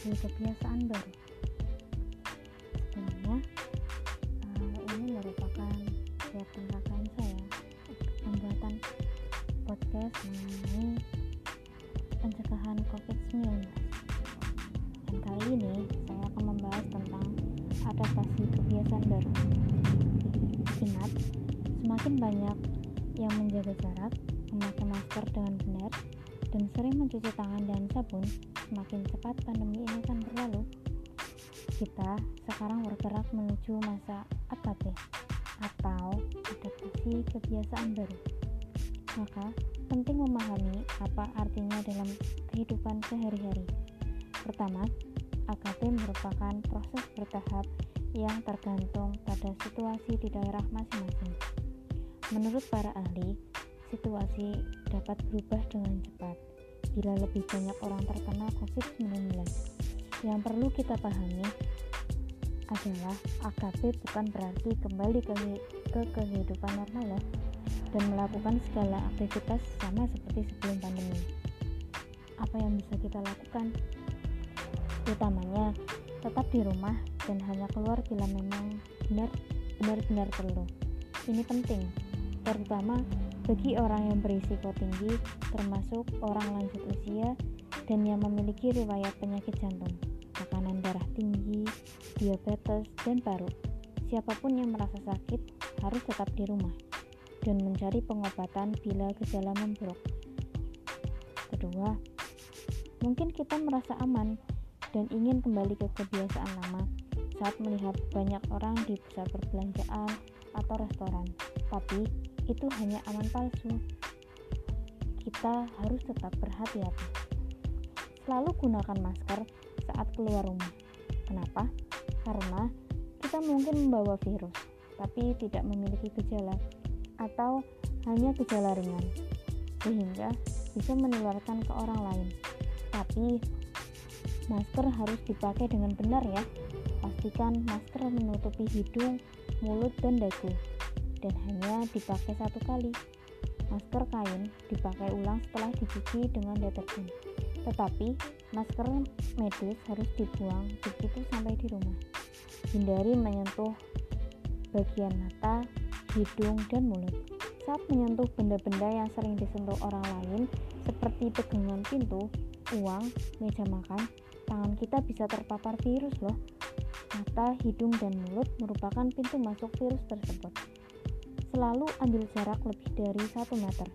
adaptasi kebiasaan baru. Sebenarnya uh, ini merupakan kegiatan rangkaian saya pembuatan podcast mengenai pencegahan COVID-19. Dan kali ini saya akan membahas tentang adaptasi kebiasaan baru. Ingat, semakin banyak yang menjaga jarak, memakai masker dengan benar, dan sering mencuci tangan dan sabun, semakin cepat pandemi ini akan berlalu. Kita sekarang bergerak menuju masa AKT atau adaptasi kebiasaan baru. Maka, penting memahami apa artinya dalam kehidupan sehari-hari. Pertama, AKT merupakan proses bertahap yang tergantung pada situasi di daerah masing-masing. Menurut para ahli, situasi dapat berubah dengan cepat bila lebih banyak orang terkena COVID-19. Yang perlu kita pahami adalah AKP bukan berarti kembali ke, ke kehidupan normal ya, dan melakukan segala aktivitas sama seperti sebelum pandemi. Apa yang bisa kita lakukan? Utamanya tetap di rumah dan hanya keluar bila memang benar benar-benar perlu. Ini penting, terutama bagi orang yang berisiko tinggi, termasuk orang lanjut usia dan yang memiliki riwayat penyakit jantung, tekanan darah tinggi, diabetes, dan paru. Siapa pun yang merasa sakit harus tetap di rumah dan mencari pengobatan bila gejala memburuk. Kedua, mungkin kita merasa aman dan ingin kembali ke kebiasaan lama saat melihat banyak orang di pusat perbelanjaan atau restoran. Tapi itu hanya aman palsu. Kita harus tetap berhati-hati. Selalu gunakan masker saat keluar rumah. Kenapa? Karena kita mungkin membawa virus, tapi tidak memiliki gejala atau hanya gejala ringan, sehingga bisa menularkan ke orang lain. Tapi masker harus dipakai dengan benar ya. Pastikan masker menutupi hidung, mulut, dan dagu dan hanya dipakai satu kali. Masker kain dipakai ulang setelah dicuci dengan deterjen. Tetapi masker medis harus dibuang begitu sampai di rumah. Hindari menyentuh bagian mata, hidung, dan mulut. Saat menyentuh benda-benda yang sering disentuh orang lain, seperti pegangan pintu, uang, meja makan, tangan kita bisa terpapar virus loh. Mata, hidung, dan mulut merupakan pintu masuk virus tersebut. Selalu ambil jarak lebih dari 1 meter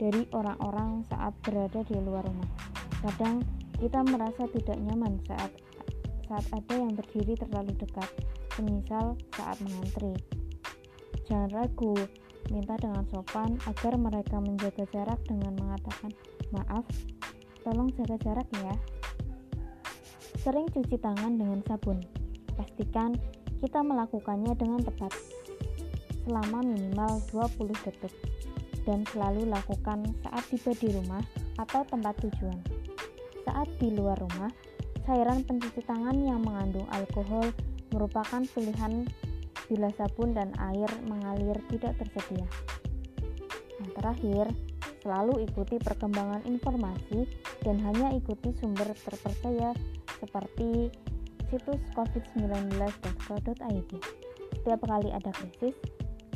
dari orang-orang saat berada di luar rumah. Kadang kita merasa tidak nyaman saat saat ada yang berdiri terlalu dekat, semisal saat mengantri. Jangan ragu, minta dengan sopan agar mereka menjaga jarak dengan mengatakan, "Maaf, tolong jaga jarak ya." Sering cuci tangan dengan sabun. Pastikan kita melakukannya dengan tepat selama minimal 20 detik dan selalu lakukan saat tiba di rumah atau tempat tujuan. Saat di luar rumah, cairan pencuci tangan yang mengandung alkohol merupakan pilihan bila sabun dan air mengalir tidak tersedia. Yang terakhir, selalu ikuti perkembangan informasi dan hanya ikuti sumber terpercaya seperti situs covid19.co.id. Setiap kali ada krisis,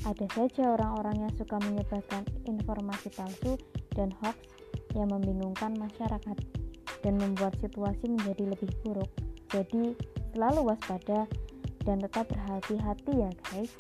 ada saja orang-orang yang suka menyebarkan informasi palsu dan hoax yang membingungkan masyarakat dan membuat situasi menjadi lebih buruk. Jadi, selalu waspada dan tetap berhati-hati ya, guys.